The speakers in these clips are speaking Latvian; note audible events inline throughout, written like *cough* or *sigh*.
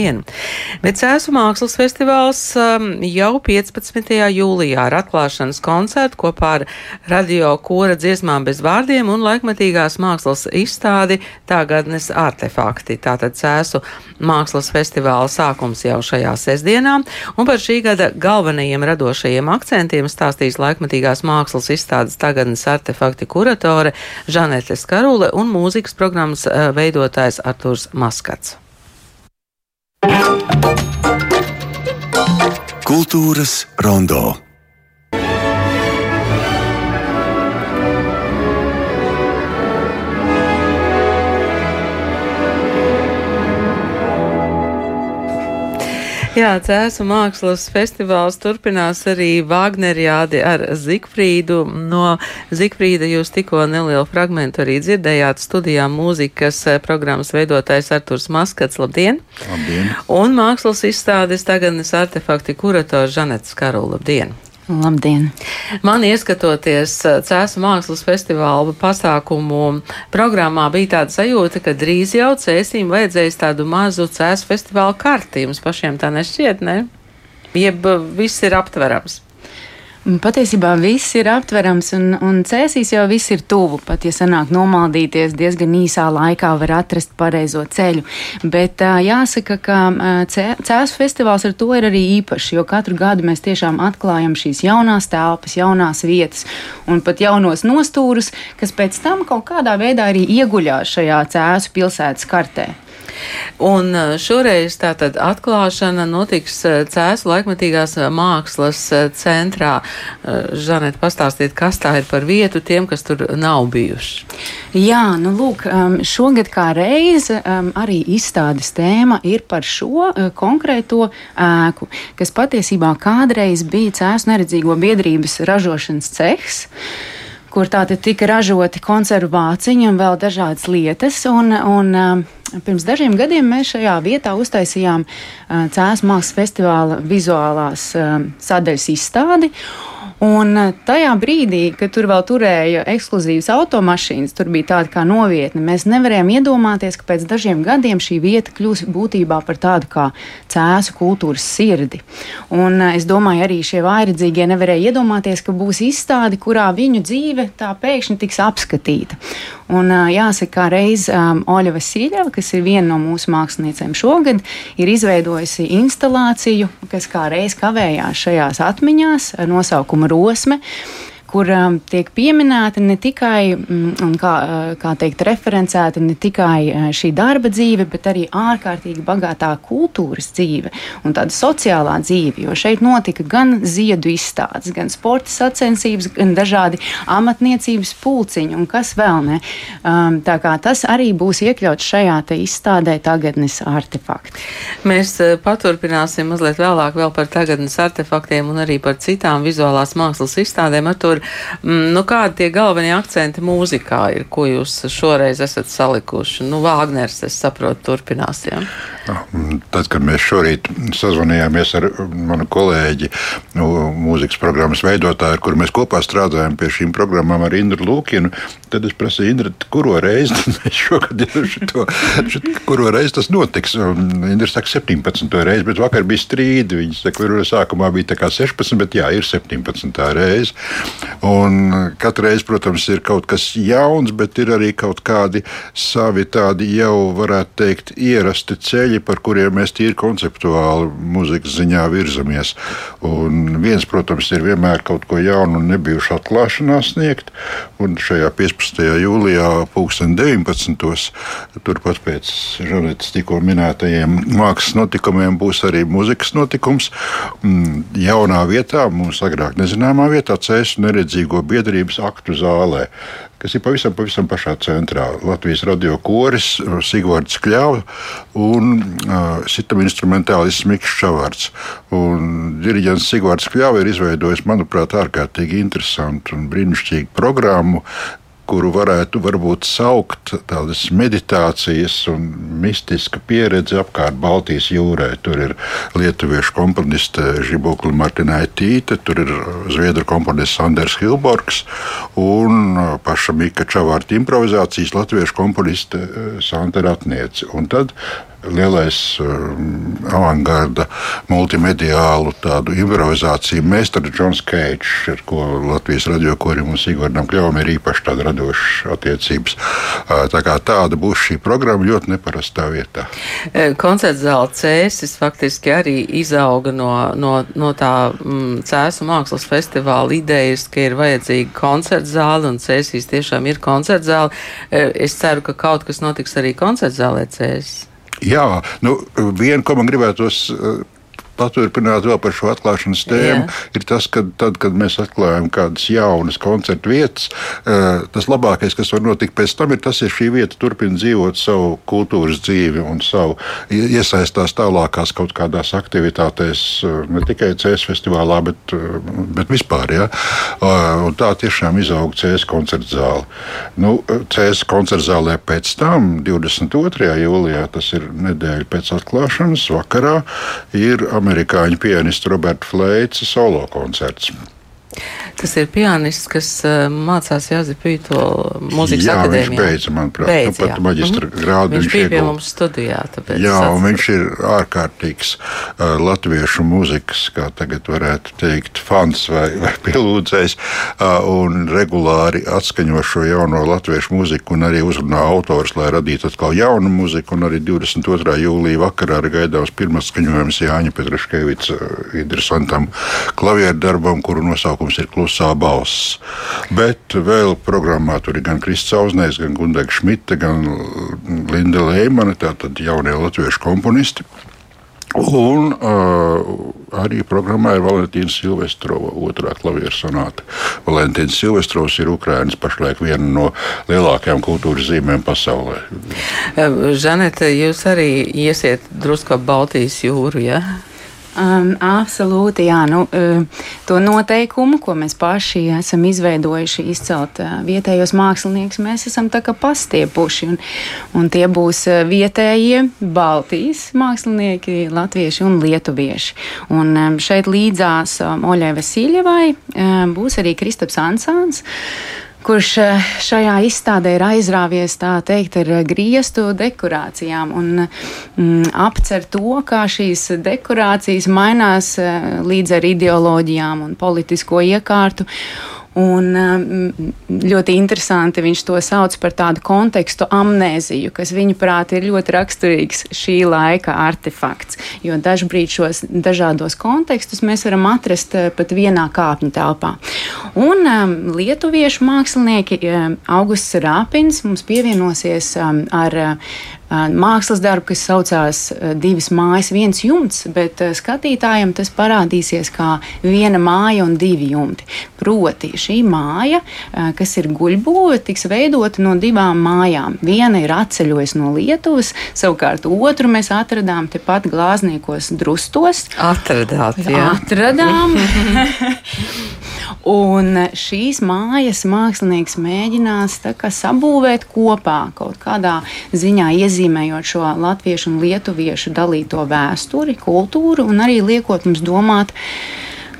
Labdien! Vecēsu mākslas festivāls um, jau 15. jūlijā ar atklāšanas koncertu kopā ar radio kora dziesmām bez vārdiem un laikmatīgās mākslas izstādi Tagadnes artefakti. Tātad Cēsu mākslas festivāla sākums jau šajā sestdienā, un par šī gada galvenajiem radošajiem akcentiem stāstīs laikmatīgās mākslas izstādes Tagadnes artefakti kuratore Žanete Skarule un mūzikas programmas uh, veidotājs Arturs Maskats. Kultūras rondo. Jā, Cēsu mākslas festivāls turpinās arī Vāgneriādi ar Zikfrīdu. No Zikfrīda jūs tikko nelielu fragmentu arī dzirdējāt studijā mūzikas programmas veidotājs Arturs Maskats. Labdien! Labdien! Un mākslas izstādes tagadnes artefakti kurators Žanets Karula. Labdien! Labdien! Man ieskatoties Cēsu mākslas festivāla pasākumu programmā, bija tāda sajūta, ka drīz jau cēsīm vajadzēs tādu mazu Cēsu festivāla karti. Jums pašiem tā nešķiet, ne? Jeb viss ir aptverams. Patiesībā viss ir aptverams, un, un cēsīs jau viss ir tuvu. Pat ja sanāk nomaldīties, diezgan īsā laikā var atrast pareizo ceļu. Bet jāsaka, ka cēsu festivāls ar to ir arī īpašs, jo katru gadu mēs tiešām atklājam šīs jaunās telpas, jaunās vietas un pat jaunos nostūrus, kas pēc tam kaut kādā veidā arī ieguļās šajā cēsu pilsētas kartē. Un šoreiz tātad atklāšana notiks Cēsu laikmatīgās mākslas centrā. Žanet, pastāstiet, kas tā ir par vietu tiem, kas tur nav bijuši. Jā, nu lūk, šogad kā reize arī izstādes tēma ir par šo konkrēto ēku, kas patiesībā kādreiz bija Cēsu neredzīgo biedrības ražošanas cehs kur tātad tika ražoti konservu vāciņi un vēl dažādas lietas. Un, un, Pirms dažiem gadiem mēs šajā vietā uztaisījām uh, Cēlā mākslas festivāla vizuālās uh, sadaļas izstādi. Un tajā brīdī, kad tur vēl turēja ekskluzīvas automašīnas, tur bija tāda kā novietne, mēs nevarējām iedomāties, ka pēc dažiem gadiem šī vieta kļūs būtībā par tādu kā cēsu kultūras sirdi. Un es domāju, arī šie vairedzīgie nevarēja iedomāties, ka būs izstāde, kurā viņu dzīve tā pēkšņi tiks apskatīta. Un jāsaka, kā reiz um, Oļa Vasiljeva, kas ir viena no mūsu māksliniecēm šogad, ir izveidojusi instalāciju, kas kā reiz kavējās šajās atmiņās ar nosaukumu Rosme kur tiek pieminēta ne tikai, mm, un kā, kā teikt, referencēta ne tikai šī darba dzīve, bet arī ārkārtīgi bagātā kultūras dzīve un tāda sociālā dzīve, jo šeit notika gan ziedu izstādes, gan sporta sacensības, gan dažādi amatniecības pulciņi un kas vēl ne. Tā kā tas arī būs iekļauts šajā te izstādē tagadnes artefakti. Mēs paturpināsim mazliet vēlāk vēl par tagadnes artefaktiem un arī par citām vizuālās mākslas izstādēm. Ar to ir, mm, nu, kādi tie galvenie akcenti mūzikā ir, ko jūs šoreiz esat salikuši? Nu, Vāgners, es saprotu, turpinās. Ja? Tad, kad mēs šorīt sazvanījāmies ar manu kolēģi, nu, mūzikas programmas veidotāju, ar kuru mēs kopā strādājam pie šīm programmām ar Indru Lūkinu, tad es prasīju, Indra, kuro reizi mēs šogad *laughs* šito, kuro reizi tas notiks. Indra saka 17. reizi, bet vakar bija strīdi. Viņa saka, ka sākumā bija 16, bet jā, ir 17. reize. Un katru reizi, protams, ir kaut kas jauns, bet ir arī kaut kādi savi tādi jau, varētu teikt, ierasti ceļi, par kuriem mēs tīri konceptuāli mūzikas ziņā virzamies. Un viens, protams, ir vienmēr kaut ko jaunu un nebijušu atklāšanās sniegt. Un šajā 15. jūlijā, 2019. turpat pēc Žanetes tikko minētajiem mākslas notikumiem būs arī mūzikas notikums. Mm, jaunā vietā, mums agrāk nezināmā vietā, Cēsu neredzīgo biedrības aktu zālē, kas ir pavisam, pavisam pašā centrā. Latvijas radio koris, Sigvards Kļavs un uh, sitam instrumentālists Mikls Čavārds. Diriģents Sigvards Kļavs ir izveidojis, manuprāt, ārkārtīgi interesantu un brīnišķīgu programmu, kuru varētu varbūt saukt tādas meditācijas un mistiska pieredze apkārt Baltijas jūrai. Tur ir lietuviešu komponiste Žibokla Martinaitīte, tur ir zviedru komponists Sanders Hilborgs un paša Mika Čavārta improvizācijas latviešu komponiste Santa Ratniece. Un tad lielais um, avangarda multimediālu tādu improvizāciju meistars Džons Keits, ar ko Latvijas radio korim un Sigvardam Kļavam ir īpaši tāda radoša attiecības. Uh, tā kā tāda būs šī programma ļoti neparastā vietā. E, koncerts zāle Cēsis faktiski arī izauga no, no, no tā mm, Cēsu mākslas festivāla idejas, ka ir vajadzīga koncerts zāle un Cēsīs tiešām ir koncerts zāle. Es ceru, ka kaut kas notiks arī koncerts zālē Cēsis. Jā, nu, viena, ko man gribētos uh, paturpināt vēl par šo atklāšanas tēmu, Jā. ir tas, ka tad, kad mēs atklājam kādas jaunas koncertu vietas, uh, tas labākais, kas var notikt pēc tam, ir tas, ja šī vieta turpina dzīvot savu kultūras dzīvi un savu iesaistās tālākās kaut kādās aktivitātēs, uh, ne tikai CS festivālā, bet, bet vispār. Ja? Un tā tiešām izauga CS koncertu zāle. Nu, CS koncertu zālē pēc tam, 22. jūlijā, tas ir nedēļa pēc atklāšanas, vakarā, ir Amerikas amerikāņu pianista Roberta Fleica solo koncerts. Tas ir pianists, kas uh, mācās Jāzepīto mūzikas jā, akadēmijā. Viņš beidza, manuprāt, beidz, nu, pat maģistra mm -hmm. grādu. Viņš, viņš bija pie mums studijā. Jā, un viņš ir ārkārtīgs uh, latviešu mūzikas, kā tagad varētu teikt, fans vai, vai pielūdzējs, uh, un regulāri atskaņo šo jauno latviešu mūziku un arī uzrunā autors, lai radītu atkal jaunu mūziku, un arī 22. jūlija vakarā ir gaidāms pirmais skaņojums Jāņa Petraškevica interesantam klavieru darbam, kuru nosaukums ir Klus klusā balss. Bet vēl programmā tur ir gan Kristis Ausnēs, gan Gundega Šmita, gan Linda Leimane, tātad jaunie latviešu komponisti. Un uh, arī programmā ir Valentīna Silvestrova otrā klavieru sonāta. Valentīns Silvestrovs ir Ukrainas pašlaik viena no lielākajām kultūras zīmēm pasaulē. Žanete, jūs arī iesiet drusku ap Baltijas jūru, ja? Um, absolūti, jā. Nu, uh, to noteikumu, ko mēs paši esam izveidojuši, izcelt uh, vietējos māksliniekus, mēs esam tā kā pastiepuši. Un, un tie būs uh, vietējie Baltijas mākslinieki, latvieši un lietuvieši. Un um, šeit līdzās Oļai Vasiljevai būs arī Kristaps Ansāns kurš eh, šajā izstādē ir aizrāvies teikt ar eh, griestu dekorācijām un mm, apcer to, kā šīs dekorācijas mainās eh, līdz ar ideoloģijām un politisko iekārtu. Un um, ļoti interesanti viņš to sauc par tādu kontekstu amnēziju, kas viņuprāt ir ļoti raksturīgs šī laika artefakts. Jo dažbrīd šos dažādos kontekstus mēs varam atrast uh, pat vienā kāpņu telpā. Un um, lietuviešu mākslinieki um, Augusts Rāpins mums pievienosies ar uh, mākslas darbu, kas saucās Divas mājas, viens jumts, bet skatītājiem tas parādīsies kā viena māja un divi jumti. Proti, šī māja, kas ir guļbūve, tiks veidota no divām mājām. Viena ir atceļojusi no Lietuvas, savukārt otru mēs atradām tepat glāzniekos drustos. Atradāt, jā. Atradām. *laughs* *laughs* Un šīs mājas mākslinieks mēģinās sabūvēt kopā, kaut kādā ziņā iezīmējot šo latviešu un lietuviešu dalīto vēsturi, kultūru un arī liekot mums domāt.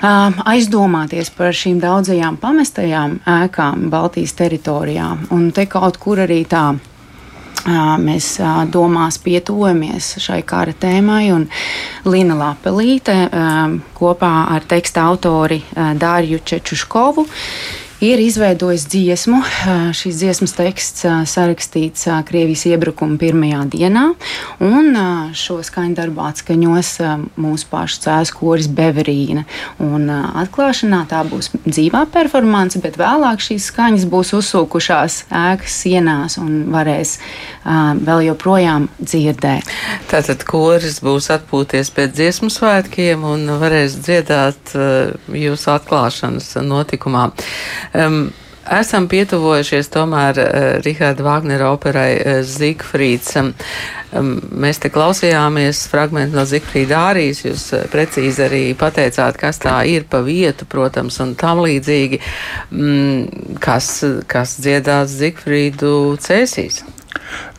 Aizdomāties par šīm daudzajām pamestajām ēkām Baltijas teritorijā. Un te kaut kur arī tā mēs domās pietuvojamies šai kara tēmai. Lina Lapelīte kopā ar teksta autori Dārju Čečuškovu ir izveidojis dziesmu. Šīs dziesmas teksts sarakstīts Krievijas iebrukuma pirmajā dienā, un šo skaņu darbu atskaņos mūsu pašu cēlus koris Beverīna. Un atklāšanā tā būs dzīvā performance, bet vēlāk šīs skaņas būs uzsūkušās ēkas sienās un varēs vēl joprojām dzirdēt. Tātad koris būs atpūties pēc dziesmu svētkiem un varēs dziedāt jūsu atklāšanas notikumā. Um, esam pietuvojušies tomēr uh, Riharda Vāgnera operai uh, Zigfrīds. Um, mēs te klausījāmies fragment no Zigfrīda Ārijas, jūs uh, precīzi arī pateicāt, kas tā ir pa vietu, protams, un tam līdzīgi, mm, kas, kas dziedās Zigfrīdu cēsīs.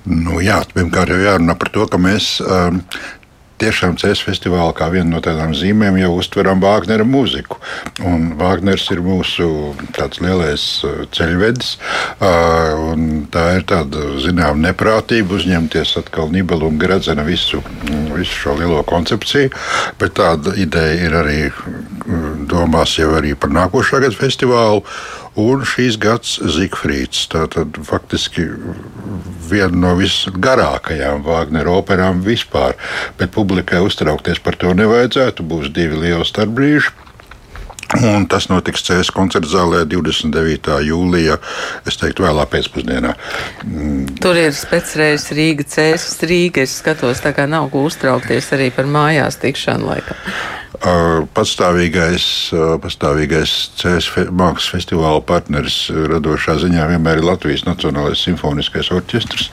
Nu, jā, pirmkārt jau jārunā par to, ka mēs um, tiešām CS festivālā kā vienu no tādām zīmēm jau uztveram Vāgnera mūziku. Un Vāgners ir mūsu lielais uh, ceļvedis. Uh, tā ir tāda zināmā neprātība uzņemties atkal Nibelu un Gradzena visu, visu šo lielo koncepciju. Bet tāda ideja ir arī mm, domās jau arī par nākošā gada festivālu. Un šīs gads Zigfrīds. Tātad faktiski viena no visgarākajām Vāgnera operām vispār. Bet publikai uztraukties par to nevajadzētu. Būs divi lieli starpbrīži. Un tas notiks CS koncerta zālē 29. jūlijā, es teiktu, vēlā pēcpusdienā. Mm. Tur ir speciāls Rīga, CS Rīga. Es skatos, tā kā nav ko uztraukties arī par mājās tikšanu laikam. Pastāvīgais, pastāvīgais CS mākslas festivāla partneris radošā ziņā vienmēr ir Latvijas Nacionālais simfoniskais orķestris.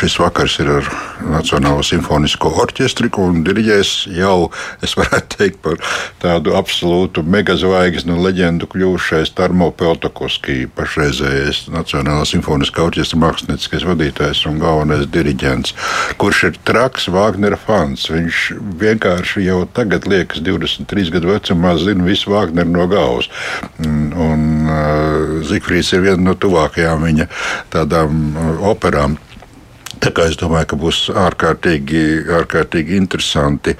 Šis vakars ir ar Nacionālo simfonisko orķestri, un diriģēs jau, es varētu teikt, par tādu absolūtu megazvaigzni un leģendu kļuvušais Tarmo Peltokoski, pašreizējais Nacionālā simfoniskā orķestra mākslinieckais vadītājs un galvenais diriģents, kurš ir traks Vāgnera fans. Viņš vienkārši jau tagad liekas 23 gadu vecumā zinu visu Vāgneru no un uh, Zikfrīds ir viena no tuvākajām viņa tādām uh, operām. Tā kā es domāju, ka būs ārkārtīgi, ārkārtīgi interesanti.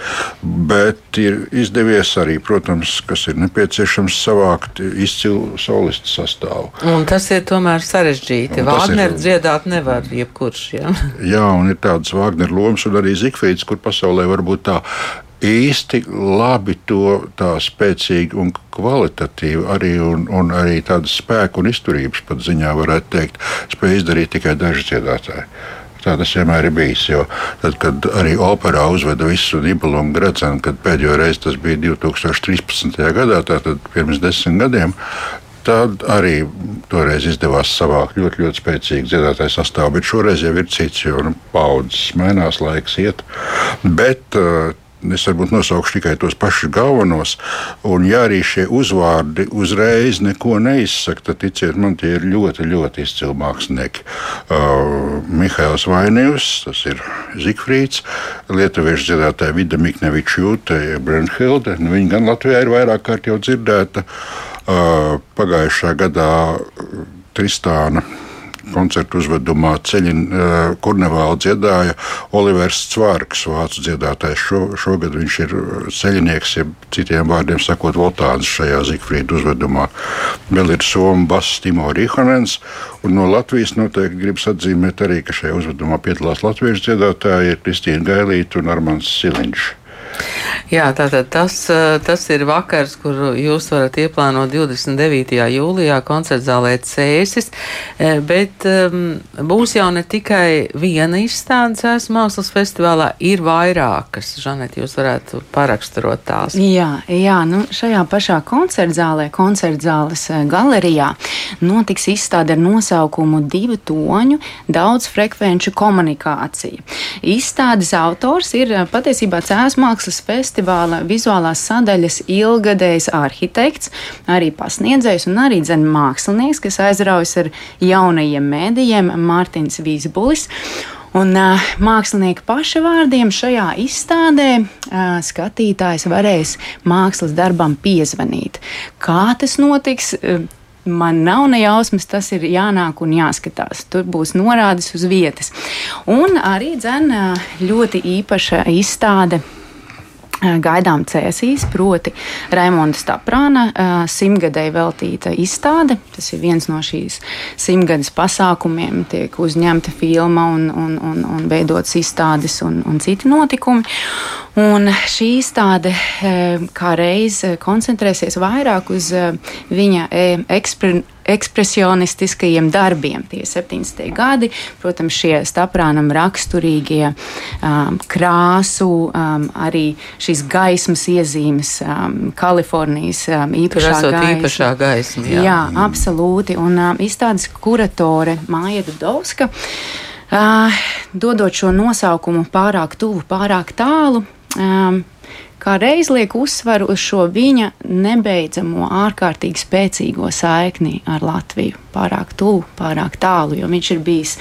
Bet ir izdevies arī, protams, kas ir nepieciešams savākt izcilu solistu sastāvu. Un tas ir tomēr sarežģīti. Vāgneru dziedāt nevar jebkurš. Ja? Jā, un ir tādas Vāgneru lomas, un arī Zikfrīds, kur pasaulē varbūt tā īsti labi to tā spēcīgi un kvalitatīvi, arī, un, un arī tādas spēku un izturības pat ziņā varētu teikt, spēj izdarīt tikai daži dziedātāji. Tā tas vienmēr ir bijis. Tad, kad arī operā uzveda visu Nībelu un Gradzenu, kad pēdējo reizi tas bija 2013. gadā, tātad pirms desmit gadiem, tad arī toreiz izdevās savākt ļoti, ļoti spēcīgu dziedātāju sastāvu. Bet šoreiz jau ir cits, jo nu, paudzes mainās, laiks iet. Bet, uh, Es varbūt nosaukšu tikai tos pašus galvenos, un ja arī šie uzvārdi uzreiz neko neizsaka, tad ticiet man, tie ir ļoti, ļoti izcili mākslinieki. Uh, Mihails Vainīvs, tas ir Zikfrīds, lietuviešu dziedātāja Vida Mikneviča Jūte, Brunhilde. Nu, viņa gan Latvijā ir vairāk kārt jau dzirdēta. Uh, pagājušā gadā Tristāna koncertu uzvedumā ceļin, kurnevālu dziedāja Olivers Cvārks, vācu dziedātājs. Šo, šogad viņš ir ceļinieks, ja citiem vārdiem sakot, Lotāns šajā Zikfrīda uzvedumā. Vēl ir Somu bass Timo Rihanens, un no Latvijas noteikti gribas atzīmēt arī, ka šajā uzvedumā piedalās latviešu dziedātāji Kristīna Gailīta un Armāns Siliņš. Jā, tātad tas, eh, tas ir vakars, kur jūs varat ieplānot 29. jūlijā koncertzālē Cēsis, eh, bet um, būs jau ne tikai viena izstāde Cēsis mākslas festivālā, ir vairākas. Žanet, jūs varētu paraksturot tās. Jā, jā nu šajā pašā koncertzālē, koncertzāles eh, galerijā, notiks izstāde ar nosaukumu Divu toņu daudz frekvenču komunikācija. Izstādes autors ir patiesībā Cēsis mākslas Mākslas festivāla vizuālās sadaļas ilgadējs arhitekts, arī pasniedzējs un arī dzen mākslinieks, kas aizraujas ar jaunajiem mēdījiem Mārtiņš Vīsbulis. Un uh, mākslinieka paša vārdiem šajā izstādē uh, skatītājs varēs mākslas darbam piezvanīt. Kā tas notiks? Uh, man nav ne jausmas, tas ir jānāk un jāskatās. Tur būs norādes uz vietas. Un arī dzen ļoti īpaša izstāde gaidām cēsīs, proti Raimonda Staprāna simtgadēji veltīta izstāde. Tas ir viens no šīs simtgades pasākumiem, tiek uzņemta filma un, un, un, un veidotas izstādes un, un citi notikumi. Un šī izstāde kā reiz koncentrēsies vairāk uz viņa eksperimentu ekspresionistiskajiem darbiem. Tie 70. gadi, protams, šie staprānam raksturīgie um, krāsu, um, arī šīs gaismas iezīmes, um, Kalifornijas um, īpašā gaisma. īpašā gaisma. Jā, jā absolūti. Un um, izstādes kuratore Māja Dudovska. Uh, dodot šo nosaukumu pārāk tuvu, pārāk tālu, um, kā reiz liek uzsvaru uz šo viņa nebeidzamo, ārkārtīgi spēcīgo saikni ar Latviju. Pārāk tuvu, pārāk tālu, jo viņš ir bijis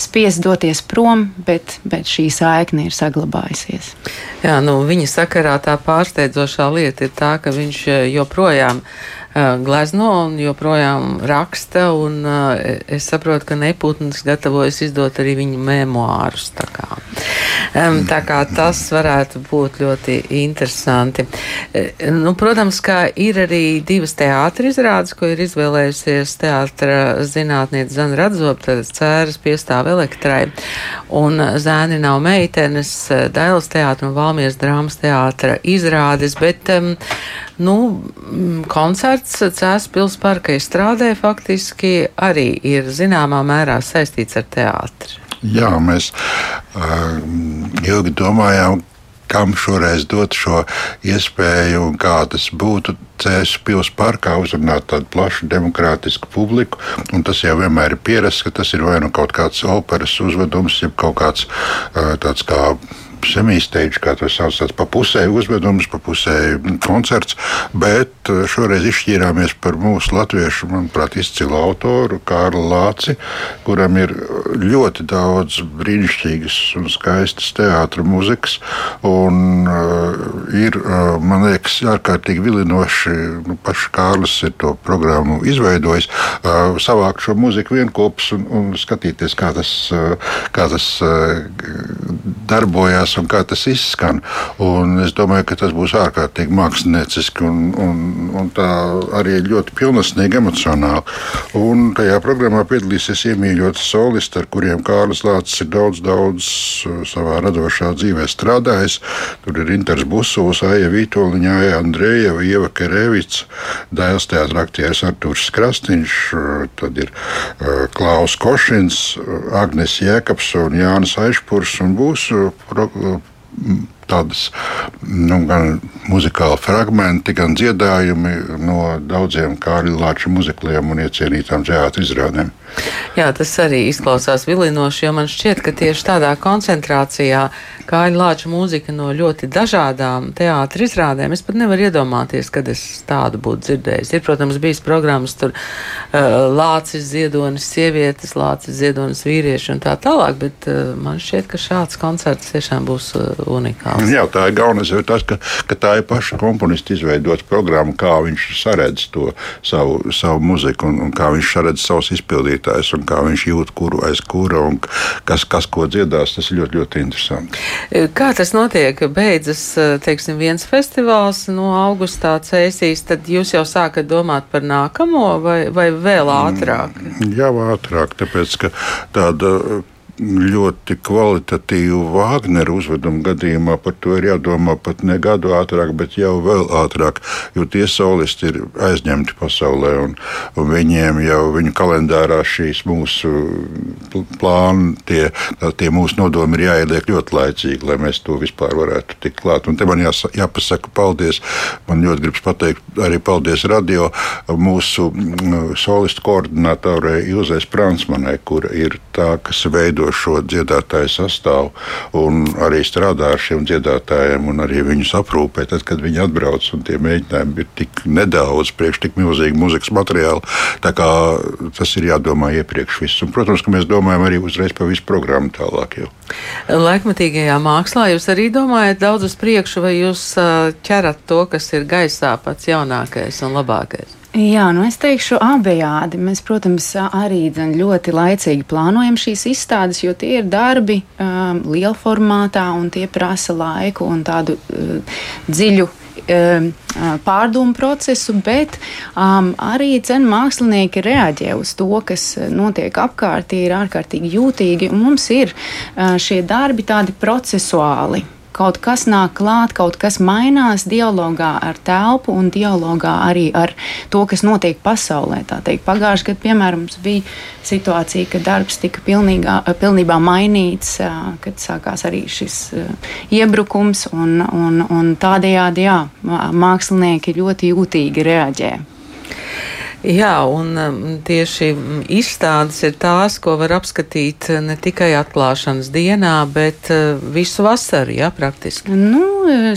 spiests doties prom, bet, bet šī saikne ir saglabājusies. Jā, nu, viņa sakarā tā pārsteidzošā lieta ir tā, ka viņš eh, joprojām ir glezno un joprojām raksta. Un, es saprotu, ka Neputns gatavojas izdot arī viņa memoārus. Tā kā, tā kā tas varētu būt ļoti interesanti. Nu, protams, ka ir arī divas teātris izrādes, ko ir izvēlējusies teātra zinātniece Zana Radzopa, cēras piestāv elektrai. Un zēni nav meitenes, Dailas teātra un Valmies drāmas teātra izrādes, bet um, nu, koncerts koncerts Cēlā pilsētas parka izstrādē faktiski arī ir zināmā mērā saistīts ar teātri. Jā, mēs uh, ilgi domājām, kam šoreiz dot šo iespēju un kā tas būtu. Cēlā pilsētas parkā uzrunāt tādu plašu demokrātisku publiku. Tas jau vienmēr ir pierasts, ka tas ir vai nu kaut kāds operas uzvedums, jeb kaut kāds uh, tāds kā semīsteidžs, kā to sauc, tāds pa pusē uzvedums, pa pusē koncerts, bet eh, šoreiz izšķīrāmies par mūsu latviešu, manuprāt, izcilu autoru Kārlu Lāci, kuram ir ļoti daudz brīnišķīgas un skaistas teātra muzikas, un uh, ir, uh, man liekas, ārkārtīgi vilinoši, nu, paši Kārlis ir to programmu izveidojis, uh, savākt šo muziku vienkopus un, un skatīties, kā tas, uh, kā tas uh, darbojās un kā tas izskan. Un es domāju, ka tas būs ārkārtīgi mākslinieciski un, un, un tā arī ļoti pilnesnīgi emocionāli. Un tajā programmā piedalīsies iemīļots solisti, ar kuriem Kārlis Lācis ir daudz, daudz uh, savā radošā dzīvē strādājis. Tur ir Inters Busovs, Aija Vitoļņa, Aija Andrejeva, Ieva Kerevics, Dēls teātra aktieris Artūrs Krastīņš, uh, tad ir uh, Klaus Košins, Agnes Jēkabs un Jānis Aišpurs un būs tādas nu, gan muzikāli fragmenti, gan dziedājumi no daudziem Kārļa Lāča muzikliem un iecienītām džēta izrādēm. Jā, tas arī izklausās vilinoši, jo man šķiet, ka tieši tādā koncentrācijā Kāļa Lāča mūzika no ļoti dažādām teātra izrādēm, es pat nevaru iedomāties, kad es tādu būtu dzirdējis. Ir, protams, bijis programmas tur uh, Lācis ziedonis sievietes, Lācis ziedonis vīrieši un tā tālāk, bet uh, man šķiet, ka šāds koncerts tiešām būs uh, unikāls. Jā, tā ir galvenais ir tas, ka, ka tā ir paša komponista izveidota programma, kā viņš saredz to savu, savu muziku un, un kā viņš saredz savus izpildītājus klausītājs un kā viņš jūt, kuru aiz kura un kas, kas ko dziedās. Tas ir ļoti, ļoti interesanti. Kā tas notiek? Beidzas teiksim, viens festivāls no augustā cēsīs, tad jūs jau sākat domāt par nākamo vai, vai vēl ātrāk? Mm, jau ātrāk, tāpēc ka tāda ļoti kvalitatīvu Vāgneru uzvedumu gadījumā par to ir jādomā pat ne gadu ātrāk, bet jau vēl ātrāk, jo tie solisti ir aizņemti pasaulē, un, un viņiem jau viņu kalendārā šīs mūsu plāni, tie, tie mūsu nodomi ir jāieliek ļoti laicīgi, lai mēs to vispār varētu tikt klāt. Un te man jās, jāpasaka paldies, man ļoti gribas pateikt arī paldies radio mūsu mm, solistu koordinātorai Ilzai Spransmanai, kura ir tā, kas veido veido šo dziedātāju sastāvu un arī strādā ar šiem dziedātājiem un arī viņus aprūpē. Tad, kad viņi atbrauc un tie mēģinājumi ir tik nedaudz, priekš tik milzīgi muzikas materiāli, tas ir jādomā iepriekš viss. Un, protams, ka mēs domājam arī uzreiz par visu programmu tālāk. Jau. Laikmatīgajā mākslā jūs arī domājat daudz uz priekšu, vai jūs ķerat to, kas ir gaisā pats jaunākais un labākais? Jā, nu es teikšu abejādi. Mēs, protams, arī dzen, ļoti laicīgi plānojam šīs izstādes, jo tie ir darbi um, liela formātā un tie prasa laiku un tādu uh, dziļu um, pārdomu procesu, bet um, arī cenu mākslinieki reaģē uz to, kas notiek apkārt, ir ārkārtīgi jūtīgi, un mums ir uh, šie darbi tādi procesuāli kaut kas nāk klāt, kaut kas mainās dialogā ar telpu un dialogā arī ar to, kas notiek pasaulē. Pagājušajā gadā, piemēram, bija situācija, kad darbs tika pilnīgā, pilnībā mainīts, kad sākās arī šis iebrukums, un, un, un tādējādi jā, mākslinieki ļoti jūtīgi reaģē. Jā, un um, tieši izstādes ir tās, ko var apskatīt uh, ne tikai atklāšanas dienā, bet uh, visu vasaru, jā, praktiski. Nu,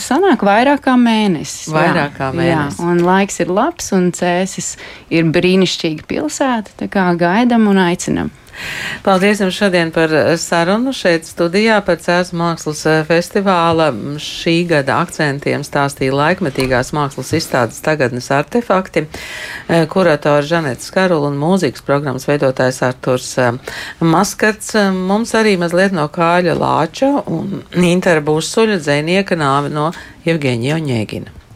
sanāk vairāk kā mēnesis. Vairāk kā mēnesis. Jā, un laiks ir labs, un cēsis ir brīnišķīga pilsēta, tā kā gaidam un aicinam. Paldies jums šodien par eh, sarunu šeit studijā par Cēs mākslas eh, festivāla šī gada akcentiem stāstīja laikmetīgās mākslas izstādes tagadnes artefakti, eh, kuratori Žanets Karul un mūzikas programmas veidotājs Arturs Maskarts. Mums arī mazliet no kāļa lāča un Intera būs suļa dzēnieka nāve no Evgeņija Oņēgina.